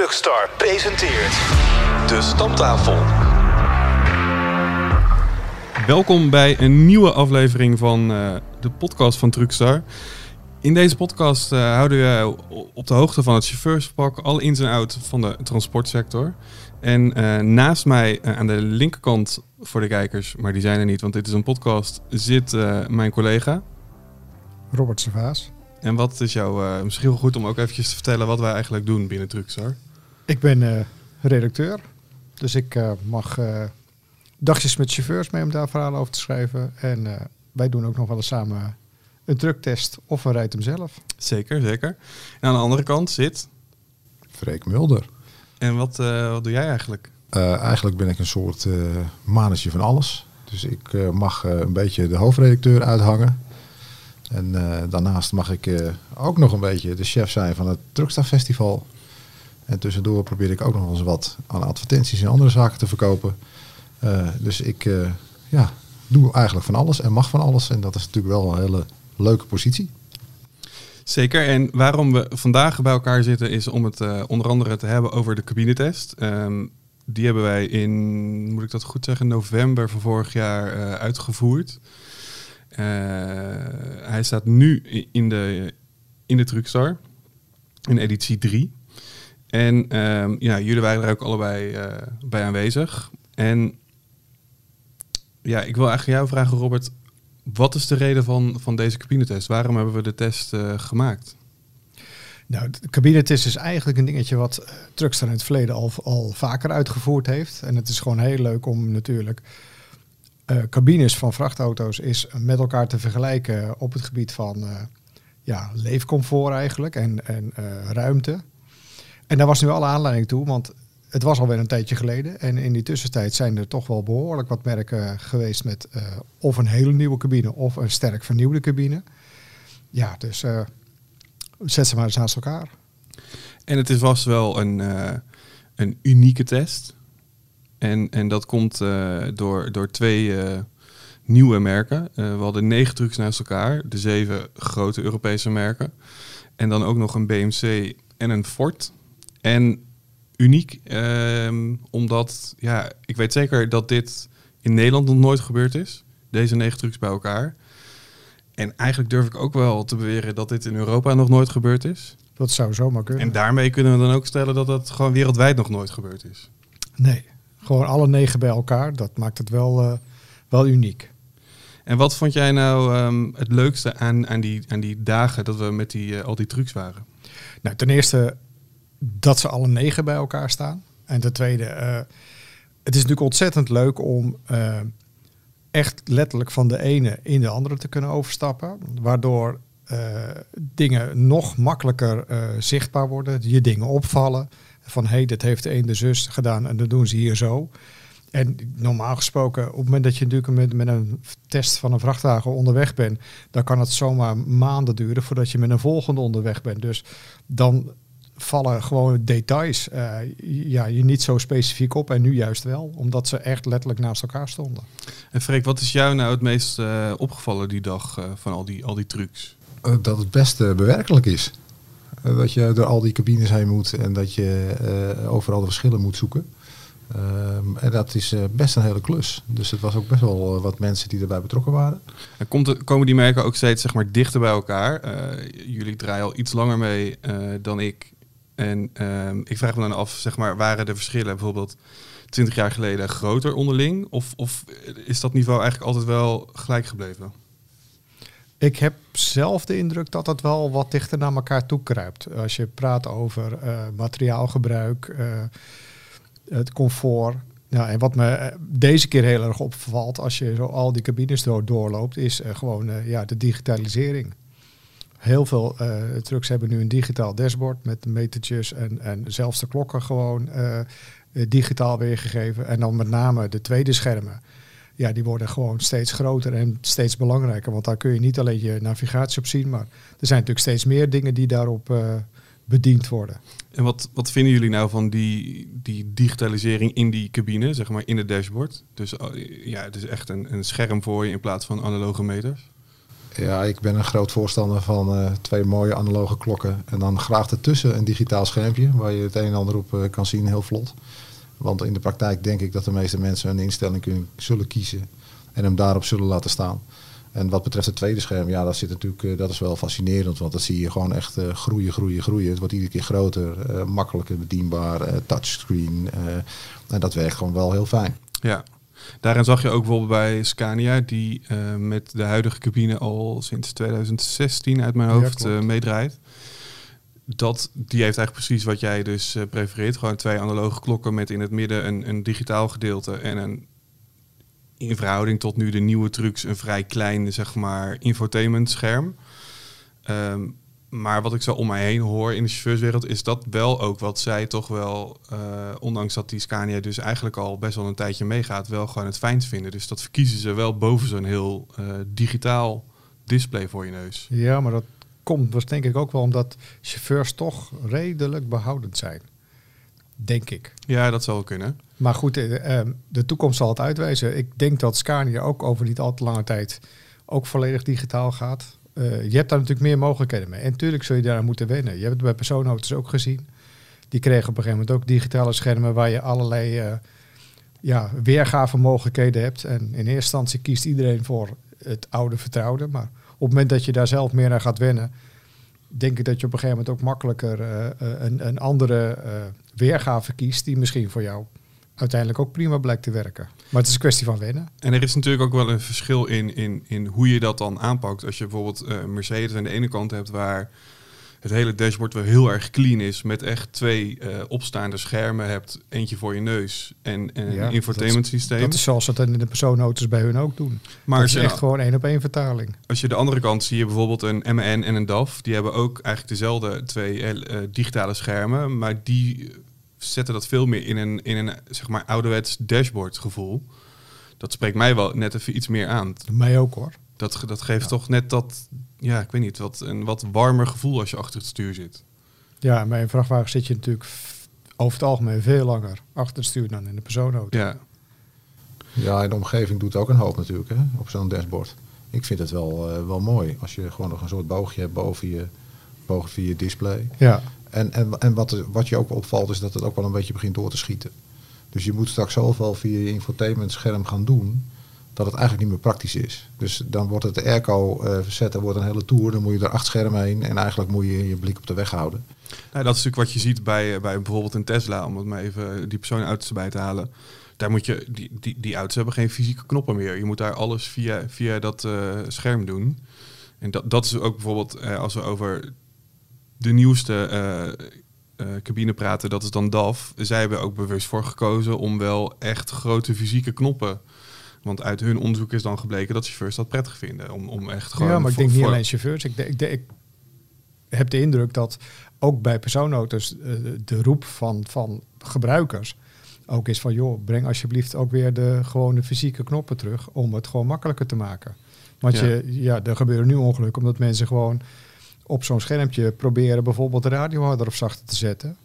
Truckstar presenteert De Stamtafel. Welkom bij een nieuwe aflevering van eh, de podcast van Truckstar. In deze podcast eh, houden we op de hoogte van het chauffeurspak, alle ins en outs van de transportsector. En eh, naast mij aan de linkerkant voor de kijkers, maar die zijn er niet, want dit is een podcast, zit mijn collega. Robert Servaas. En wat is jouw, misschien wel goed om ook eventjes te vertellen wat wij eigenlijk doen binnen Truckstar? Ik ben redacteur, dus ik mag dagjes met chauffeurs mee om daar verhalen over te schrijven. En uh, wij doen ook nog wel eens samen een trucktest of een rijdt hem zelf. Zeker, zeker. En aan de andere kant zit... Freek Mulder. En wat, uh, wat doe jij eigenlijk? Uh, eigenlijk ben ik een soort uh, manager van alles. Dus ik mag een beetje de hoofdredacteur uithangen. En daarnaast mag ik ook nog een beetje de chef zijn van het Truckstar Festival. En tussendoor probeer ik ook nog eens wat aan advertenties en andere zaken te verkopen. Uh, dus ik uh, ja, doe eigenlijk van alles en mag van alles. En dat is natuurlijk wel een hele leuke positie. Zeker. En waarom we vandaag bij elkaar zitten is om het uh, onder andere te hebben over de cabinetest. Um, die hebben wij in, moet ik dat goed zeggen, november van vorig jaar uitgevoerd. hij staat nu in de, in de Truckstar, in editie 3. En um, ja, jullie waren er ook allebei bij aanwezig. En ja, ik wil eigenlijk jou vragen, Robert. Wat is de reden van, van deze cabinetest? Waarom hebben we de test uh, gemaakt? Nou, de cabinetest is eigenlijk een dingetje wat uh, Truckstar in het verleden al, al vaker uitgevoerd heeft. En het is gewoon heel leuk om natuurlijk cabines van vrachtauto's is met elkaar te vergelijken op het gebied van ja, leefcomfort eigenlijk en, en ruimte. En daar was nu alle aanleiding toe, want het was alweer een tijdje geleden. En in die tussentijd zijn er toch wel behoorlijk wat merken geweest met uh, of een hele nieuwe cabine of een sterk vernieuwde cabine. Ja, dus uh, zet ze maar eens naast elkaar. En het was wel een, uh, een unieke test. En, en dat komt door, door twee nieuwe merken. we hadden negen trucks naast elkaar. De zeven grote Europese merken. En dan ook nog een BMC en een Ford. En uniek, um, omdat ja, ik weet zeker dat dit in Nederland nog nooit gebeurd is. Deze negen trucs bij elkaar. En eigenlijk durf ik ook wel te beweren dat dit in Europa nog nooit gebeurd is. Dat zou zomaar kunnen. En daarmee kunnen we dan ook stellen dat dat gewoon wereldwijd nog nooit gebeurd is. Nee, gewoon alle negen bij elkaar. Dat maakt het wel, uh, wel uniek. En wat vond jij nou um, het leukste aan, aan, die, aan die dagen dat we met die, uh, al die trucs waren? Nou, ten eerste dat ze alle negen bij elkaar staan. En ten tweede, uh, het is natuurlijk ontzettend leuk om uh, echt letterlijk van de ene in de andere te kunnen overstappen. Waardoor uh, dingen nog makkelijker zichtbaar worden. Je dingen opvallen. Van hé, hey, dit heeft de een de zus gedaan en dat doen ze hier zo. En normaal gesproken, op het moment dat je natuurlijk met, met een test van een vrachtwagen onderweg bent, dan kan het zomaar maanden duren voordat je met een volgende onderweg bent. Dus dan vallen gewoon details uh, ja, je niet zo specifiek op en nu juist wel, omdat ze echt letterlijk naast elkaar stonden. En Freek, wat is jou nou het meest uh, opgevallen die dag uh, van al die, al die trucs? dat het best bewerkelijk is. dat je door al die cabines heen moet en dat je overal de verschillen moet zoeken. Um, en dat is best een hele klus. Dus het was ook best wel wat mensen die erbij betrokken waren. En komt komen die merken ook steeds zeg maar, dichter bij elkaar? jullie draaien al iets langer mee dan ik en um, ik vraag me dan af, zeg maar, waren de verschillen bijvoorbeeld 20 jaar geleden groter onderling? Of, of is dat niveau eigenlijk altijd wel gelijk gebleven? Ik heb zelf de indruk dat het wel wat dichter naar elkaar toe kruipt. Als je praat over uh, materiaalgebruik, uh, het comfort. En wat me deze keer heel erg opvalt als je zo al die cabines door, doorloopt, is gewoon ja, de digitalisering. Heel veel uh, trucks hebben nu een digitaal dashboard met metertjes en, en zelfs de klokken gewoon uh, digitaal weergegeven. En dan met name de tweede schermen. Ja, die worden gewoon steeds groter en steeds belangrijker. Want daar kun je niet alleen je navigatie op zien, maar er zijn natuurlijk steeds meer dingen die daarop bediend worden. En wat, wat vinden jullie nou van die, die digitalisering in die cabine, zeg maar in het dashboard? Dus ja, het is echt een, een scherm voor je in plaats van analoge meters. Ja, ik ben een groot voorstander van eh, twee mooie analoge klokken. En dan graag ertussen een digitaal schermpje waar je het een en ander op eh, kan zien, heel vlot. Want in de praktijk denk ik dat de meeste mensen een instelling kunnen, zullen kiezen en hem daarop zullen laten staan. En wat betreft het tweede scherm, ja, dat, zit natuurlijk, eh, dat is wel fascinerend. Want dat zie je gewoon echt groeien, groeien, groeien. Het wordt iedere keer groter, makkelijker bedienbaar, touchscreen. en dat werkt gewoon wel heel fijn. Ja. Daarin zag je ook bijvoorbeeld bij Scania, die eh, met de huidige cabine al sinds 2016 uit mijn hoofd eh, meedraait. Dat, die heeft eigenlijk precies wat jij dus eh, prefereert. Gewoon twee analoge klokken met in het midden een, een digitaal gedeelte en een in verhouding tot nu de nieuwe trucks een vrij klein, zeg maar, infotainment scherm. Ehm, maar wat ik zo om mij heen hoor in de chauffeurswereld is dat wel ook wat zij toch wel, eh, ondanks dat die Scania dus eigenlijk al best wel een tijdje meegaat, wel gewoon het fijnst vinden. Dus dat verkiezen ze wel boven zo'n heel eh, digitaal display voor je neus. Ja, maar dat komt dus denk ik ook wel omdat chauffeurs toch redelijk behoudend zijn. Denk ik. Ja, dat zou kunnen. Maar goed, eh, eh, de toekomst zal het uitwijzen. Ik denk dat Scania ook over niet al te lange tijd ook volledig digitaal gaat. Eh, je hebt daar natuurlijk meer mogelijkheden mee. En natuurlijk zul je daar moeten wennen. Je hebt het bij persoonauto's ook gezien. Die kregen op een gegeven moment ook digitale schermen waar je allerlei eh ja, weergave mogelijkheden hebt. En in eerste instantie kiest iedereen voor het oude vertrouwde. Maar op het moment dat je daar zelf meer aan gaat wennen, denk ik dat je op een gegeven moment ook makkelijker eh, een, een andere weergave kiest die misschien voor jou uiteindelijk ook prima blijkt te werken. Maar het is een kwestie van wennen. En er is natuurlijk ook wel een verschil in, in, in hoe je dat dan aanpakt. Als je bijvoorbeeld eh, Mercedes aan de ene kant hebt waar het hele dashboard wel heel erg clean is, met echt twee eh, opstaande schermen hebt, eentje voor je neus en, en Ja, een infotainment systeem. Dat is zoals het in de persoonauto's bij hun ook doen. maar het is echt gewoon één op één vertaling. als je de andere kant zie je bijvoorbeeld een MN en een DAF, die hebben ook eigenlijk dezelfde twee eh, digitale schermen, maar die zetten dat veel meer in een, in een zeg maar ouderwets dashboard gevoel. Dat spreekt mij wel net even iets meer aan. Mij ook hoor. Dat, dat geeft toch net dat, ja, ik weet niet, wat, een wat warmer gevoel als je achter het stuur zit. Ja, bij een vrachtwagen zit je natuurlijk over het algemeen veel langer achter het stuur dan in de persoonauto. Ja, Ja, en de omgeving doet ook een hoop natuurlijk hè, op zo'n dashboard. Ik vind het wel, eh, wel mooi als je gewoon nog een soort boogje hebt boven je, boven je display. Ja, En, en, en wat, wat je ook opvalt is dat het ook wel een beetje begint door te schieten. Dus je moet straks zoveel via je infotainment scherm gaan doen dat het eigenlijk niet meer praktisch is. Dus dan wordt het de airco eh verzetten, wordt een hele tour. Dan moet je er acht schermen heen en eigenlijk moet je je blik op de weg houden. nou, dat is natuurlijk wat je ziet bij, eh, bij bijvoorbeeld een Tesla, om het maar even die persoonauto's erbij te halen. Daar moet je, die, die, die auto's hebben geen fysieke knoppen meer. Je moet daar alles via, via dat eh, scherm doen. En dat, dat is ook bijvoorbeeld, eh, als we over de nieuwste eh, eh, cabine praten, dat is dan DAF. Zij hebben ook bewust voor gekozen om wel echt grote fysieke knoppen. Want uit hun onderzoek is dan gebleken dat chauffeurs dat prettig vinden. Om, om echt gewoon ja maar ik denk niet alleen chauffeurs. Ik, ik, heb de indruk dat ook bij persoonauto's eh, de roep van, van gebruikers ook is van... joh, breng alsjeblieft ook weer de gewone fysieke knoppen terug... om het gewoon makkelijker te maken. Want Ja. Je, ja, er gebeuren nu ongelukken omdat mensen gewoon op zo'n schermpje proberen... bijvoorbeeld de radio harder of zachter te zetten...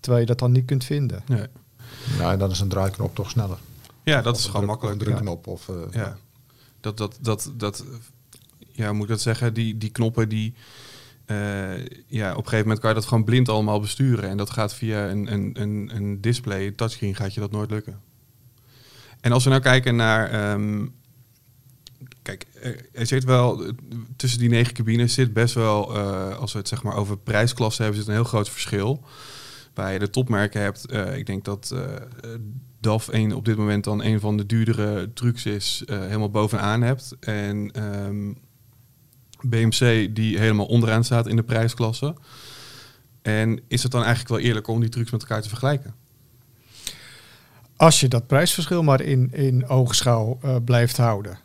terwijl je dat dan niet kunt vinden. Nee. Ja, en dan is een draaiknop toch sneller. Ja, dat Of is gewoon druk- makkelijk. Een drukknop of... eh, Ja. Dat, dat, dat, dat, ja, moet ik dat zeggen? Die, die knoppen die, eh, ja, op een gegeven moment kan je dat gewoon blind allemaal besturen. En dat gaat via een, een, een, een display, een touchscreen, gaat je dat nooit lukken. En als we nou kijken naar, ehm, kijk, er- er zit wel, eh, tussen die negen cabines zit best wel, eh, als we het zeg maar over prijsklassen hebben, zit een heel groot verschil. Waar je de topmerken hebt, eh, ik denk dat eh, eh, DAF een, op dit moment dan een van de duurdere trucks is, eh, helemaal bovenaan hebt. En ehm, BMC die helemaal onderaan staat in de prijsklasse. En is het dan eigenlijk wel eerlijk om die trucs met elkaar te vergelijken? Als je dat prijsverschil maar in, in oogschouw eh, blijft houden.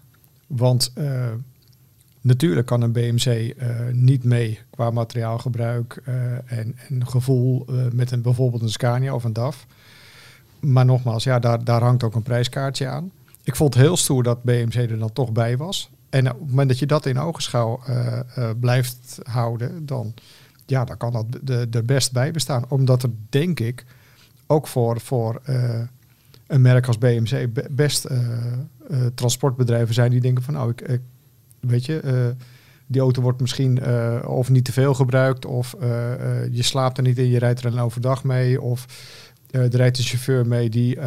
Want eh, natuurlijk kan een BMC eh, niet mee qua materiaalgebruik eh, en, en gevoel met een, bijvoorbeeld een Scania of een DAF. Maar nogmaals, ja, daar, daar hangt ook een prijskaartje aan. Ik vond het heel stoer dat BMC er dan toch bij was. En op het moment dat je dat in ogenschouw blijft houden, dan, ja, dan kan dat er best bij bestaan. Omdat er, denk ik, ook voor, voor een merk als BMC be- best eh, eh, transportbedrijven zijn die denken van nou, ik, weet je, eh, die auto wordt misschien of niet te veel gebruikt, of je slaapt er niet in, je rijdt er een overdag mee, of er rijdt een chauffeur mee die,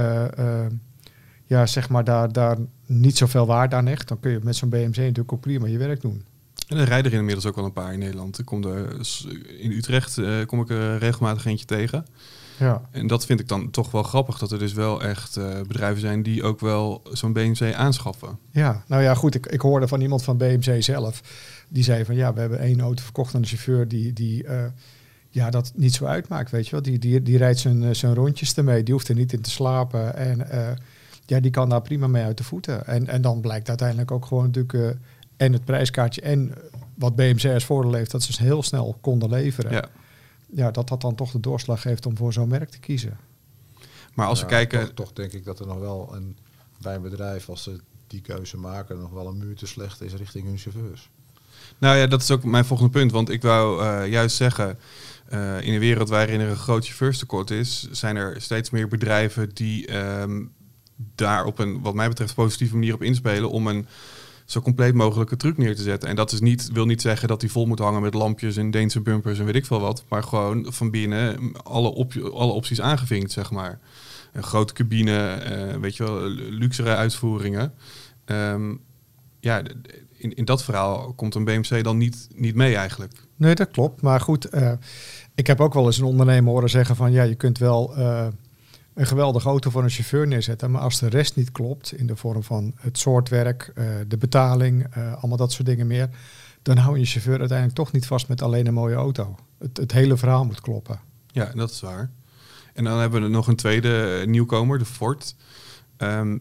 ja, zeg maar, daar, daar niet zoveel waarde aan hecht. Dan kun je met zo'n BMC natuurlijk ook prima je werk doen. En er rijden er inmiddels ook wel een paar in Nederland. Ik kom er, in Utrecht kom ik er regelmatig eentje tegen. Ja. En dat vind ik dan toch wel grappig, dat er dus wel echt eh, bedrijven zijn die ook wel zo'n BMC aanschaffen. Ja, nou ja, goed. Ik, ik hoorde van iemand van BMC zelf. Die zei van ja, we hebben één auto verkocht aan een chauffeur die, die eh, ja, dat niet zo uitmaakt. Weet je wel, die, die, die rijdt zijn, eh, zijn rondjes ermee. Die hoeft er niet in te slapen. En ja, die kan daar prima mee uit de voeten. En, en dan blijkt uiteindelijk ook gewoon natuurlijk en het prijskaartje en wat BMC als voordeel heeft, dat ze heel snel konden leveren. Ja. Ja, dat dat dan toch de doorslag geeft om voor zo'n merk te kiezen. Maar als we kijken, Toch, toch denk ik dat er nog wel een, bij een bedrijf, als ze die keuze maken, nog wel een muur te slecht is richting hun chauffeurs. Nou ja, dat is ook mijn volgende punt. Want ik wou eh, juist zeggen, eh, in een wereld waarin er een groot chauffeurstekort is, zijn er steeds meer bedrijven die ehm, daar op een, wat mij betreft, positieve manier op inspelen om een zo compleet mogelijke truc neer te zetten. En dat is niet, wil niet zeggen dat die vol moet hangen met lampjes en Deense bumpers en weet ik veel wat. Maar gewoon van binnen alle, op, alle opties aangevinkt, zeg maar. Een grote cabine, eh, weet je wel, luxere uitvoeringen. Ehm, ja, in, in dat verhaal komt een BMC dan niet, niet mee eigenlijk. Nee, dat klopt. Maar goed, eh, ik heb ook wel eens een ondernemer horen zeggen van ja, je kunt wel eh, een geweldige auto voor een chauffeur neerzetten, maar als de rest niet klopt in de vorm van het soort werk, eh, de betaling, eh, allemaal dat soort dingen meer, dan hou je je chauffeur uiteindelijk toch niet vast met alleen een mooie auto. Het, het hele verhaal moet kloppen. Ja, dat is waar. En dan hebben we nog een tweede eh, nieuwkomer, de Ford. Ehm,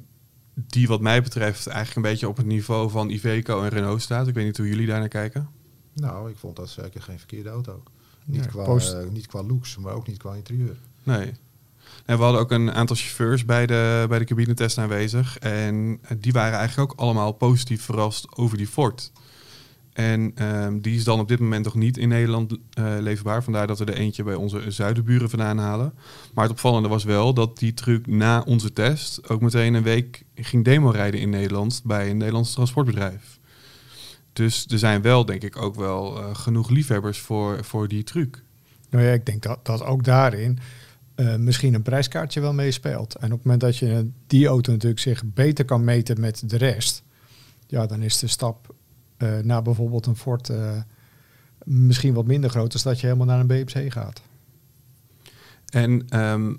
die wat mij betreft eigenlijk een beetje op het niveau van Iveco en Renault staat. Ik weet niet hoe jullie daar naar kijken. Nou, ik vond dat zeker geen verkeerde auto. Niet, Nee, qua, niet qua looks, maar ook niet qua interieur. Nee. En we hadden ook een aantal chauffeurs bij de, bij de cabinetest aanwezig. En eh, die waren eigenlijk ook allemaal positief verrast over die Ford. En ehm, die is dan op dit moment nog niet in Nederland eh, leverbaar. Vandaar dat we er eentje bij onze zuidenburen vandaan halen. Maar het opvallende was wel dat die truck na onze test ook meteen een week ging demo rijden in Nederland bij een Nederlands transportbedrijf. Dus er zijn wel, denk ik, ook wel eh, genoeg liefhebbers voor, voor die truc. Nou ja, ik denk dat, dat ook daarin eh, misschien een prijskaartje wel meespeelt. En op het moment dat je die auto natuurlijk zich beter kan meten met de rest, ja, dan is de stap eh, naar bijvoorbeeld een Ford eh, misschien wat minder groot, als dat je helemaal naar een BMC gaat. En ehm,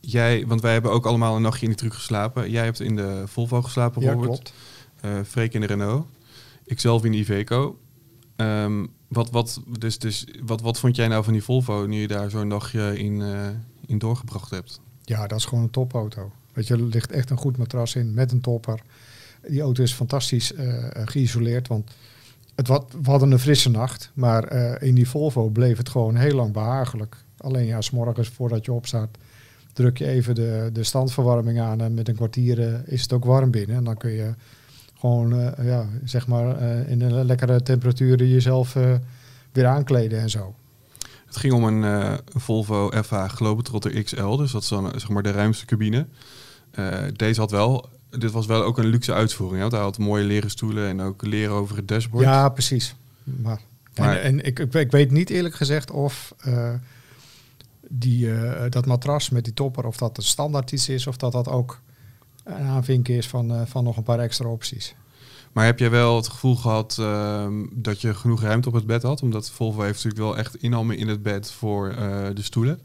jij, want wij hebben ook allemaal een nachtje in die truck geslapen. Jij hebt in de Volvo geslapen Ja, bijvoorbeeld. klopt. Freek in de Renault. Ikzelf in de Iveco. Ehm, wat, wat, dus, dus, wat, wat vond jij nou van die Volvo nu je daar zo'n dagje in, eh, in doorgebracht hebt? Ja, dat is gewoon een topauto. Weet je, er ligt echt een goed matras in met een topper. Die auto is fantastisch eh, geïsoleerd, want het wat, we hadden een frisse nacht, maar eh, in die Volvo bleef het gewoon heel lang behagelijk. Alleen ja, s morgens voordat je opstaat, druk je even de, de standverwarming aan en met een kwartier eh, is het ook warm binnen. En dan kun je gewoon, eh, ja, zeg maar, eh, in een lekkere temperatuur jezelf eh, weer aankleden en zo. Het ging om een eh, Volvo FH Globetrotter XL, dus dat is dan zeg maar de ruimste cabine. Deze had wel, dit was wel ook een luxe uitvoering. Hè? Hij had mooie leren stoelen en ook leren over het dashboard. Ja, precies. Maar, Maar- en, en ik, ik, ik weet niet eerlijk gezegd of die, dat matras met die topper, of dat een standaard iets is, of dat dat ook een aanvinken is van, eh, van nog een paar extra opties. Maar heb jij wel het gevoel gehad ehm, dat je genoeg ruimte op het bed had? Omdat Volvo heeft natuurlijk wel echt inhammen in het bed voor eh, de stoelen.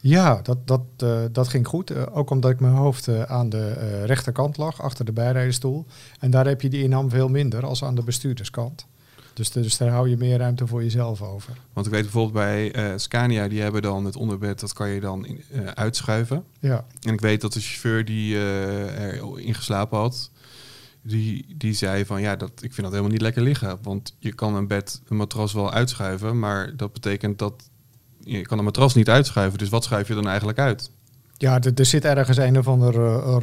Ja, dat, dat, eh, dat ging goed. Ook omdat ik mijn hoofd aan de rechterkant lag, achter de bijrijdersstoel. En daar heb je die inham veel minder als aan de bestuurderskant. Dus, dus daar hou je meer ruimte voor jezelf over. Want ik weet bijvoorbeeld bij eh, Scania, die hebben dan het onderbed, dat kan je dan in- eh, uitschuiven. Ja, En ik weet dat de chauffeur die eh erin geslapen had, die, die zei van ja, dat, ik vind dat helemaal niet lekker liggen. Want je kan een bed, een matras wel uitschuiven, maar dat betekent dat je kan een matras niet uitschuiven. Dus wat schuif je dan eigenlijk uit? Ja, er, er zit ergens een of ander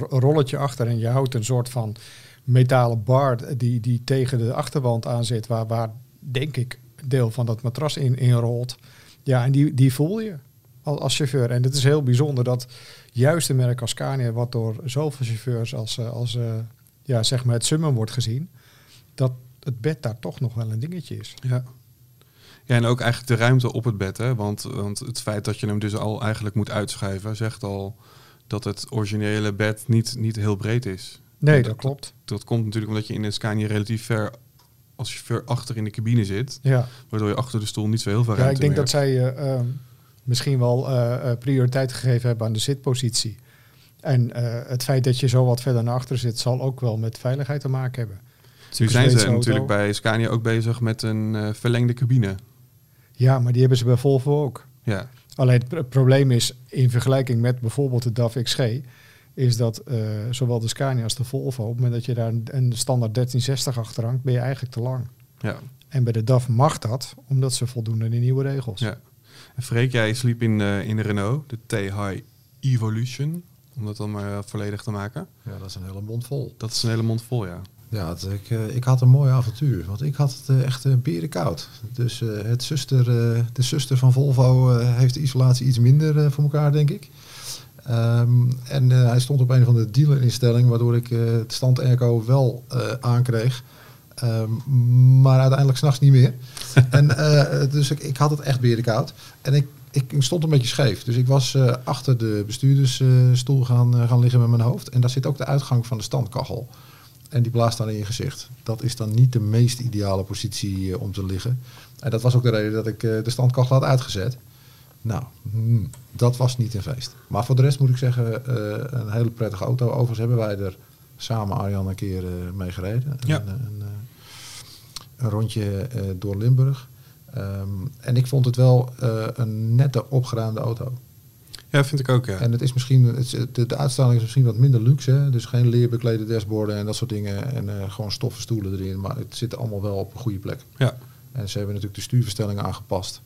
rolletje achter en je houdt een soort van metalen bar die, die tegen de achterwand aan zit, waar, waar denk ik deel van dat matras in, in rolt. Ja, en die, die voel je als, als chauffeur. En het is heel bijzonder dat juist een merk als Scania, wat door zoveel chauffeurs als, eh, als eh, ja, zeg maar het summum wordt gezien, dat het bed daar toch nog wel een dingetje is. Ja. Ja, en ook eigenlijk de ruimte op het bed. Hè? Want, want het feit dat je hem dus al eigenlijk moet uitschuiven, zegt al dat het originele bed niet, niet heel breed is. Nee, Ja, dat klopt. Dat komt natuurlijk omdat je in een Scania relatief ver, als je ver achter in de cabine zit, Ja, waardoor je achter de stoel niet zo heel veel ja ruimte ik denk meer dat zij eh, ehm, misschien wel eh, eh, prioriteit gegeven hebben aan de zitpositie. En het feit dat je zo wat verder naar achter zit, zal ook wel met veiligheid te maken hebben. Nu een zijn ze auto. natuurlijk bij Scania ook bezig met een verlengde cabine. Ja, maar die hebben ze bij Volvo ook. Ja, Alleen het probleem is, in vergelijking met bijvoorbeeld de DAF XG, is dat eh, zowel de Scania als de Volvo, op het moment dat je daar een, een standaard 1360 achter hangt, ben je eigenlijk te lang. ja, En bij de DAF mag dat, omdat ze voldoen aan die nieuwe regels. ja. En Freek, jij sliep in, eh, in de Renault, de T-High Evolution, om dat dan maar eh, volledig te maken. Ja, dat is een hele mond vol. Dat is een hele mond vol, ja. Ja, het- ik, eh, ik had een mooi avontuur. Want ik had het echt uh, berenkoud. Dus eh, het zuster, eh, de zuster van Volvo eh, heeft de isolatie iets minder voor elkaar, denk ik. Ehm, en eh, hij stond op een van de dealerinstellingen, waardoor ik eh, het stand airco wel eh, aankreeg. Ehm, maar uiteindelijk s'nachts niet meer. en, dus ik, ik had het echt berenkoud. En ik, ik stond een beetje scheef. Dus ik was achter de bestuurdersstoel gaan, gaan liggen met mijn hoofd. En daar zit ook de uitgang van de standkachel. En die blaast dan in je gezicht. Dat is dan niet de meest ideale positie om te liggen. En dat was ook de reden dat ik de standkachel had uitgezet. Nou, hmm, dat was niet een feest. Maar voor de rest moet ik zeggen, eh, een hele prettige auto. Overigens hebben wij er samen, Arjan, een keer eh, mee gereden. Ja. Een, een, eh, een rondje door Limburg. Ehm, en ik vond het wel een nette, opgeruimde auto. Ja, vind ik ook, ja. En het is misschien, het is- de, de uitstraling is misschien wat minder luxe. Hè? Dus geen leerbeklede dashboarden en dat soort dingen. En gewoon stoffen stoelen erin. Maar het zit allemaal wel op een goede plek. Ja, En ze hebben natuurlijk de stuurverstellingen aangepast.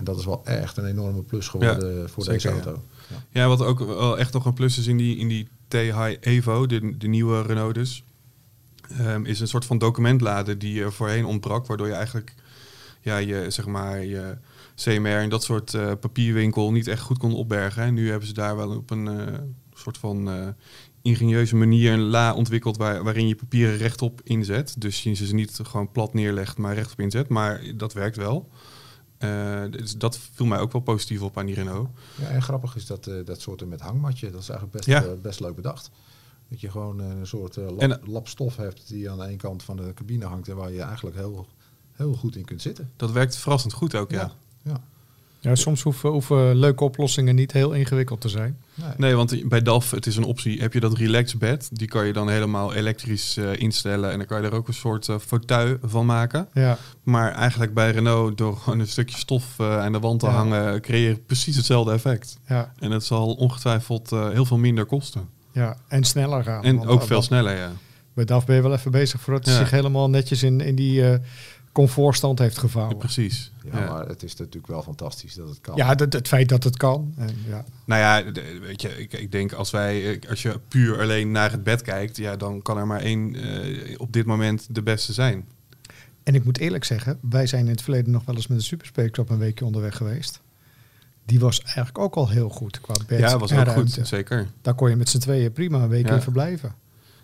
En dat is wel echt een enorme plus geworden voor zeker, deze auto. Ja. ja wat ook wel echt nog een plus is in die, in die T-High Evo, de, de nieuwe Renault dus, ehm, is een soort van documentlader die er voorheen ontbrak, waardoor je eigenlijk ja, je, zeg maar, je CMR en dat soort eh, papierwinkel niet echt goed kon opbergen. En nu hebben ze daar wel op een eh, soort van eh, ingenieuze manier een la ontwikkeld waar, waarin je papieren rechtop inzet. Dus je ze niet gewoon plat neerlegt, maar rechtop inzet. Maar dat werkt wel. Eh, dus dat viel mij ook wel positief op aan die Renault. Ja, en grappig is dat, eh, dat soort met hangmatje. Dat is eigenlijk best, Ja. eh, best leuk bedacht. Dat je gewoon een soort lap, En- lap stof hebt die aan de ene kant van de cabine hangt. En waar je eigenlijk heel, heel goed in kunt zitten. Dat werkt verrassend goed ook, ja. ja. Ja, soms hoeven, hoeven leuke oplossingen niet heel ingewikkeld te zijn. Nee. Nee, want bij DAF, het is een optie, heb je dat relax bed. Die kan je dan helemaal elektrisch eh, instellen. En dan kan je er ook een soort eh, fauteuil van maken. Ja, Maar eigenlijk bij Renault, door gewoon een stukje stof eh, aan de wand te Ja. hangen, creëer je precies hetzelfde effect. ja, En het zal ongetwijfeld eh, heel veel minder kosten. ja. En sneller gaan. En ook veel sneller, ja. Bij DAF ben je wel even bezig voordat hij Ja. zich helemaal netjes in, in die eh, comfortstand heeft Ja, gevouwen. precies. Ja, Ja. maar het is natuurlijk wel fantastisch dat het kan. Ja, het, het feit dat het kan. En, ja. Nou ja, weet je, ik, ik denk als wij, als je puur alleen naar het bed kijkt, ja, dan kan er maar één eh, op dit moment de beste zijn. En ik moet eerlijk zeggen, wij zijn in het verleden nog wel eens met een op een weekje onderweg geweest. Die was eigenlijk ook al heel goed qua bed ja, was en ook ruimte. goed, zeker. Daar kon je met z'n tweeën prima een week Ja. in verblijven.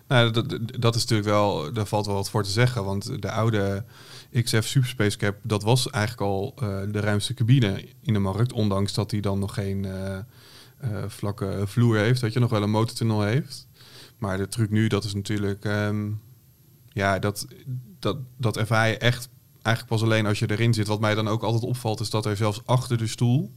Nou, dat, dat- is natuurlijk wel, daar valt wel wat voor te zeggen. Want de oude XF Superspace Cap, dat was eigenlijk al eh, de ruimste cabine in de markt. Ondanks dat hij dan nog geen eh, eh, vlakke vloer heeft, dat je nog wel een motortunnel heeft. Maar de truc nu, dat is natuurlijk, ehm, ja, dat, dat, dat ervaar je echt eigenlijk pas alleen als je erin zit. Wat mij dan ook altijd opvalt, is dat er zelfs achter de stoel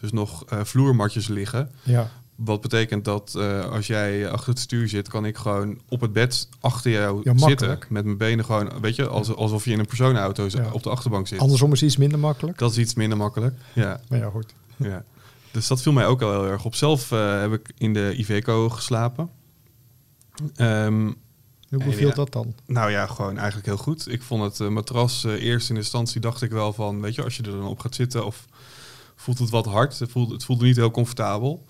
dus nog vloermatjes liggen. Ja, Wat betekent dat eh, als jij achter het stuur zit, kan ik gewoon op het bed achter jou Ja, zitten. Met mijn benen gewoon, weet je, als, alsof je in een personenauto Ja. op de achterbank zit. andersom is iets minder makkelijk. Dat is iets minder makkelijk. Ja, Maar ja, goed. ja. Dus dat viel mij ook al heel erg op. Zelf eh, heb ik in de Iveco geslapen. Ehm, Hoe ja. dat dan? nou ja, gewoon eigenlijk heel goed. Ik vond het eh, matras eh, eerst in instantie dacht ik wel van, weet je, als je er dan op gaat zitten of voelt het wat hard. Het voelde, het voelde niet heel comfortabel.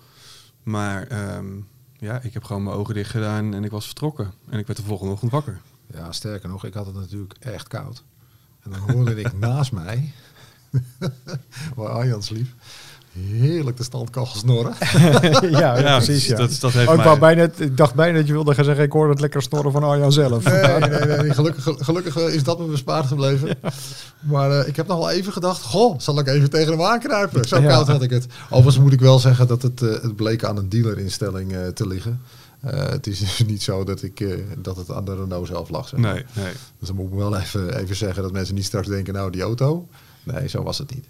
Maar ehm, ja, ik heb gewoon mijn ogen dicht gedaan en ik was vertrokken. En ik werd de volgende ochtend wakker. Ja, sterker nog, ik had het natuurlijk echt koud. En dan hoorde ik naast mij, waar Arjan sliep, heerlijk de standkachel snorren. ja, ja, precies. Ja. Dat, dat heeft Oh, ik, mij- bijna, ik dacht bijna dat je wilde gaan zeggen, ik hoor het lekker snorren van Arjan zelf. Nee, nee, nee, nee. Gelukkig, gelukkig eh, is dat me bespaard gebleven. Maar eh, ik heb nog wel even gedacht, goh, zal ik even tegen hem aankruipen? Zo Ja. koud had ik het. Overigens moet ik wel zeggen dat het, eh, het bleek aan een dealerinstelling eh, te liggen. Eh, het is dus niet zo dat, ik, eh, dat het aan de Renault zelf lag. Zeg. Nee, nee. Dus dan moet ik wel even, even zeggen dat mensen niet straks denken, nou die auto. Nee, zo was het niet.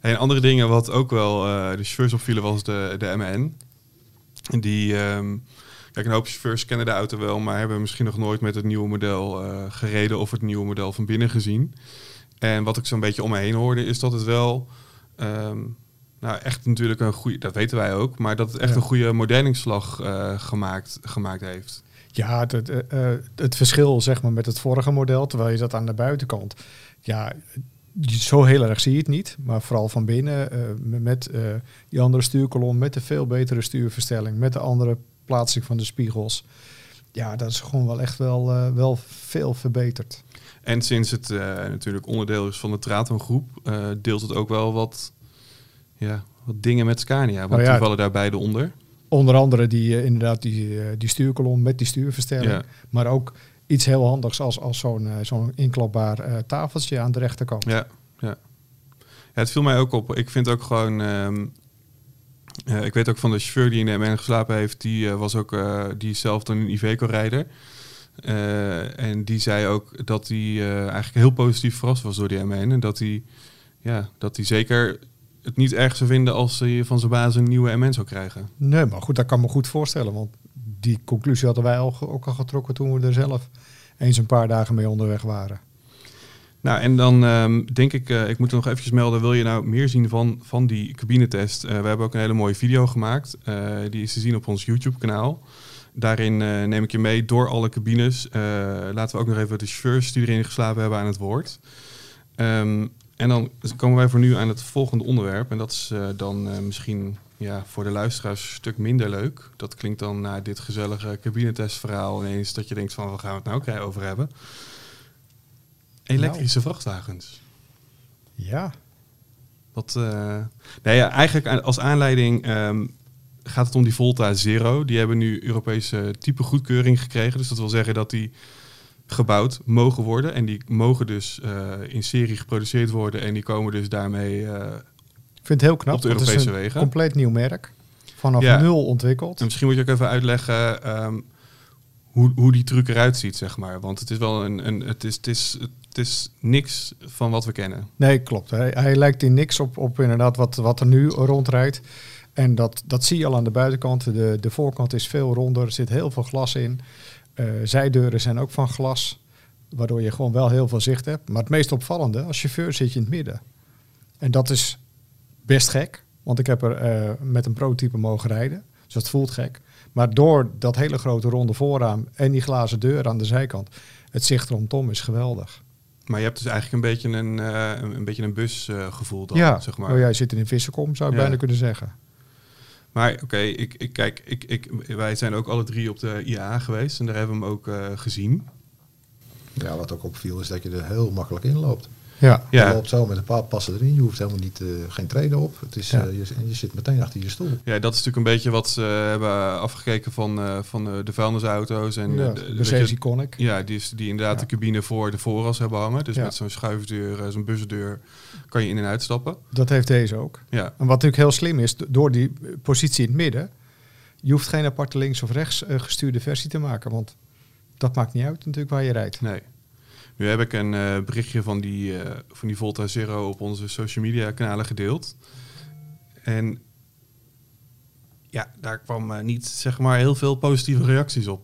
En andere dingen wat ook wel eh, de chauffeurs opvielen was de, de MN. Die, ehm, kijk, een hoop chauffeurs kennen de auto wel, maar hebben misschien nog nooit met het nieuwe model eh, gereden of het nieuwe model van binnen gezien. En wat ik zo'n beetje om me heen hoorde, is dat het wel, ehm, nou echt natuurlijk een goede, dat weten wij ook, maar dat het echt Ja. een goede moderningsslag eh, gemaakt, gemaakt heeft. Ja, het, het, het verschil zeg maar, met het vorige model, terwijl je dat aan de buitenkant, ja, zo heel erg zie je het niet. Maar vooral van binnen, eh, met- eh, die andere stuurkolom, met de veel betere stuurverstelling, met de andere plaatsing van de spiegels. Ja, dat is gewoon wel echt wel, eh, wel veel verbeterd. En sinds het natuurlijk onderdeel is van de Traton groep, deelt het ook wel wat, ja, wat dingen met Scania. Want Nou ja, die vallen daar beide onder. Onder andere die, inderdaad die, die stuurkolom met die stuurverstelling. Ja. Maar ook iets heel handigs als, als zo'n eh, zo'n inklapbaar eh, tafeltje aan de rechterkant. Ja, ja. ja, het viel mij ook op. Ik vind ook gewoon. ehm, eh, ik weet ook van de chauffeur die in de MN geslapen heeft, die eh, was ook eh, die zelf dan een Iveco-rijder. Eh, en die zei ook dat hij eigenlijk heel positief verrast was door die MN. En dat hij, ja, dat hij zeker het niet erg zou vinden als hij van zijn baas een nieuwe MN zou krijgen. Nee, maar goed, dat kan me goed voorstellen. Want die conclusie hadden wij al, ook al getrokken toen we er zelf eens een paar dagen mee onderweg waren. Nou, en dan ehm, denk ik, eh, ik moet nog eventjes melden, wil je nou meer zien van, van die cabinetest? Eh, we hebben ook een hele mooie video gemaakt. Eh, die is te zien op ons YouTube-kanaal. Daarin neem ik je mee door alle cabines. Laten we ook nog even de chauffeurs die erin geslapen hebben aan het woord. Ehm, en dan komen wij voor nu aan het volgende onderwerp. En dat is dan misschien ja, voor de luisteraars een stuk minder leuk. Dat klinkt dan na dit gezellige cabinetestverhaal ineens dat je denkt van, waar gaan we het nou krijgen over hebben? Elektrische vrachtwagens. Ja, Wat, nee, ja, eigenlijk als aanleiding ehm, gaat het om die Volta Zero. Die hebben nu Europese type goedkeuring gekregen. Dus dat wil zeggen dat die gebouwd mogen worden. En die mogen dus eh, in serie geproduceerd worden. En die komen dus daarmee... eh, vind het heel knap. Op de want het is Europese een wegen. compleet nieuw merk. Vanaf Ja. nul ontwikkeld. en misschien moet je ook even uitleggen ehm, hoe, hoe die truc eruit ziet, zeg maar. Want het is wel een... een het, is, het, is, het is niks van wat we kennen. Nee, klopt. Hij, hij lijkt in niks op, op inderdaad wat, wat er nu rondrijdt. En dat, dat zie je al aan de buitenkant. De, de voorkant is veel ronder, er zit heel veel glas in. Eh, zijdeuren zijn ook van glas, waardoor je gewoon wel heel veel zicht hebt. Maar het meest opvallende, als chauffeur zit je in het midden. En dat is best gek, want ik heb er eh, met een prototype mogen rijden. Dus dat voelt gek. Maar door dat hele grote ronde voorraam en die glazen deur aan de zijkant, het zicht rondom is geweldig. Maar je hebt dus eigenlijk een beetje een, eh, een, een, beetje een busgevoel dan, ja, zeg maar. oh, jij zit in een vissenkom, zou ik Ja. bijna kunnen zeggen. Maar oké, ik, ik, kijk, ik, ik, wij zijn ook alle drie op de IAA geweest en daar hebben we hem ook eh, gezien. Ja, wat ook opviel is dat je er heel makkelijk in loopt. Ja, Je Ja, loopt zo met een paar passen erin. Je hoeft helemaal niet, eh, geen treden op. Het is, Ja. eh, je, je zit meteen achter je stoel. ja, dat is natuurlijk een beetje wat ze hebben afgekeken van, eh, van eh, de vuilnisauto's. En, ja eh, de- je, Iconic. ja, die, is, die inderdaad de cabine voor de voorras hebben hangen. Dus met zo'n schuifdeur, eh, zo'n busdeur kan je in en uitstappen. Dat heeft deze ook. Ja, En wat natuurlijk heel slim is, do- door die eh, positie in het midden, je hoeft geen aparte links of rechts eh, gestuurde versie te maken, want dat maakt niet uit natuurlijk waar je rijdt. nee. Nu heb ik een eh, berichtje van die, eh, van die Volta Zero op onze social media kanalen gedeeld. En ja, daar kwam eh, niet zeg maar heel veel positieve reacties op.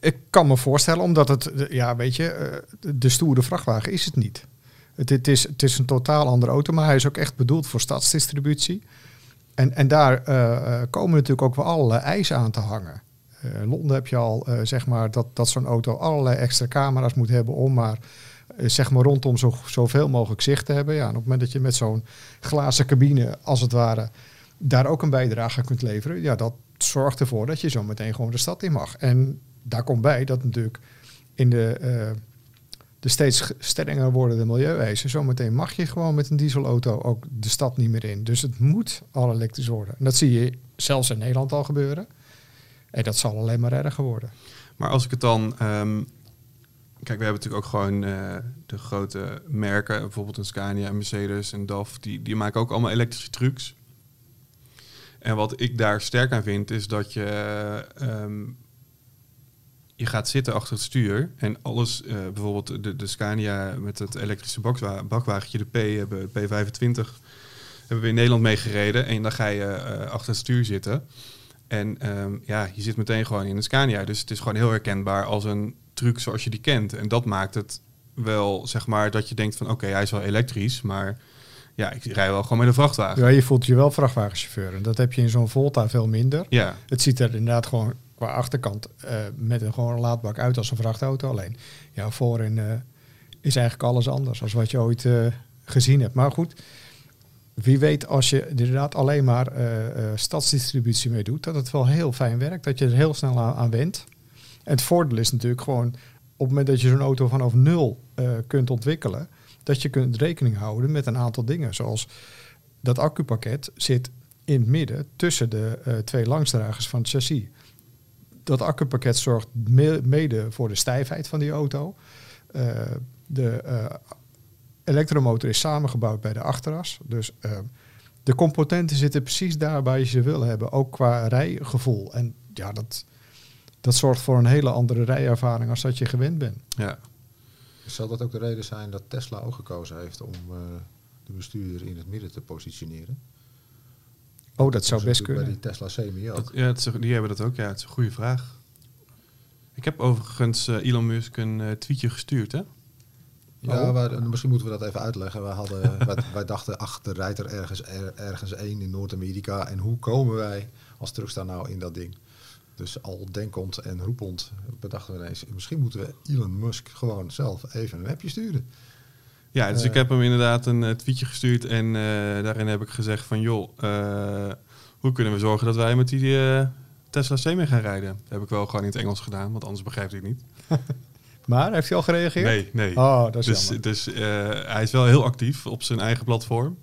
Ik kan me voorstellen, omdat het, ja weet je, de- stoere vrachtwagen is het niet. Het, het, is, het is een totaal andere auto, maar hij is ook echt bedoeld voor stadsdistributie. En, en daar komen natuurlijk ook wel allerlei eisen aan te hangen. Eh, Londen heb je al, eh, zeg maar, dat, dat zo'n auto allerlei extra camera's moet hebben om maar, eh, zeg maar, rondom zo, zoveel mogelijk zicht te hebben. Ja, en op het moment dat je met zo'n glazen cabine, als het ware, daar ook een bijdrage kunt leveren, ja, dat zorgt ervoor dat je zo meteen gewoon de stad in mag. En daar komt bij dat natuurlijk in de, eh, de steeds strenger wordende milieueisen. Zometeen mag je gewoon met een dieselauto ook de stad niet meer in. Dus het moet al elektrisch worden. En dat zie je zelfs in Nederland al gebeuren. En dat zal alleen maar erger worden. Maar als ik het dan... ehm, kijk, we hebben natuurlijk ook gewoon eh, de grote merken. Bijvoorbeeld een Scania, en Mercedes en DAF. Die, die maken ook allemaal elektrische trucks. En wat ik daar sterk aan vind, is dat je... ehm, je gaat zitten achter het stuur en alles, eh, bijvoorbeeld de, de Scania met het elektrische bakwa- bakwagentje, de P, hebben, P25, hebben we in Nederland meegereden. En dan ga je eh, achter het stuur zitten. En ehm, ja, je zit meteen gewoon in een Scania. Dus het is gewoon heel herkenbaar als een truc zoals je die kent. En dat maakt het wel, zeg maar, dat je denkt van oké, hij is wel elektrisch, maar ja, ik rij wel gewoon met een vrachtwagen. Ja, je voelt je wel vrachtwagenchauffeur. En dat heb je in zo'n Volta veel minder. Ja, Het ziet er inderdaad gewoon qua achterkant eh, met een gewoon laadbak uit als een vrachtauto. Alleen ja, voorin eh, is eigenlijk alles anders als wat je ooit eh, gezien hebt. Maar goed, wie weet als je inderdaad alleen maar eh, eh, stadsdistributie mee doet, dat het wel heel fijn werkt. Dat je er heel snel aan, aan. En het voordeel is natuurlijk gewoon op het moment dat je zo'n auto vanaf nul eh, kunt ontwikkelen, dat je kunt rekening houden met een aantal dingen. Zoals dat accupakket zit in het midden tussen de twee langsdragers van het chassis. Dat accupakket zorgt me- mede voor de stijfheid van die auto. Eh, de elektromotor is samengebouwd bij de achteras. Dus eh, de componenten zitten precies daar waar je ze wil hebben, ook qua rijgevoel. En ja, dat, dat zorgt voor een hele andere rijervaring als dat je gewend bent. ja. Zal dat ook de reden zijn dat Tesla ook gekozen heeft om eh, de bestuurder in het midden te positioneren? Oh, dat zou best kunnen. Bij die Tesla Semi ook. Dat, ja, is, die hebben dat ook. Ja, het is een goede vraag. Ik heb overigens eh, Elon Musk een tweetje gestuurd, hè? Ja, Oh. wij- misschien moeten we dat even uitleggen. Wij, hadden, wij, wij dachten, ach, er rijdt er ergens, er- ergens één in Noord-Amerika. En hoe komen wij als truckstar nou in dat ding? Dus al denkend en roepend bedachten we ineens... misschien moeten we Elon Musk gewoon zelf even een appje sturen. Ja, dus Eh. ik heb hem inderdaad een eh, tweetje gestuurd en eh, daarin heb ik gezegd van joh, hoe kunnen we zorgen dat wij met die Tesla Semi gaan rijden? Dat heb ik wel gewoon in het Engels gedaan, want anders begrijpt hij het niet. Maar heeft hij al gereageerd? Nee, nee. Oh, dat is dus jammer. dus eh, hij is wel heel actief op zijn eigen platform.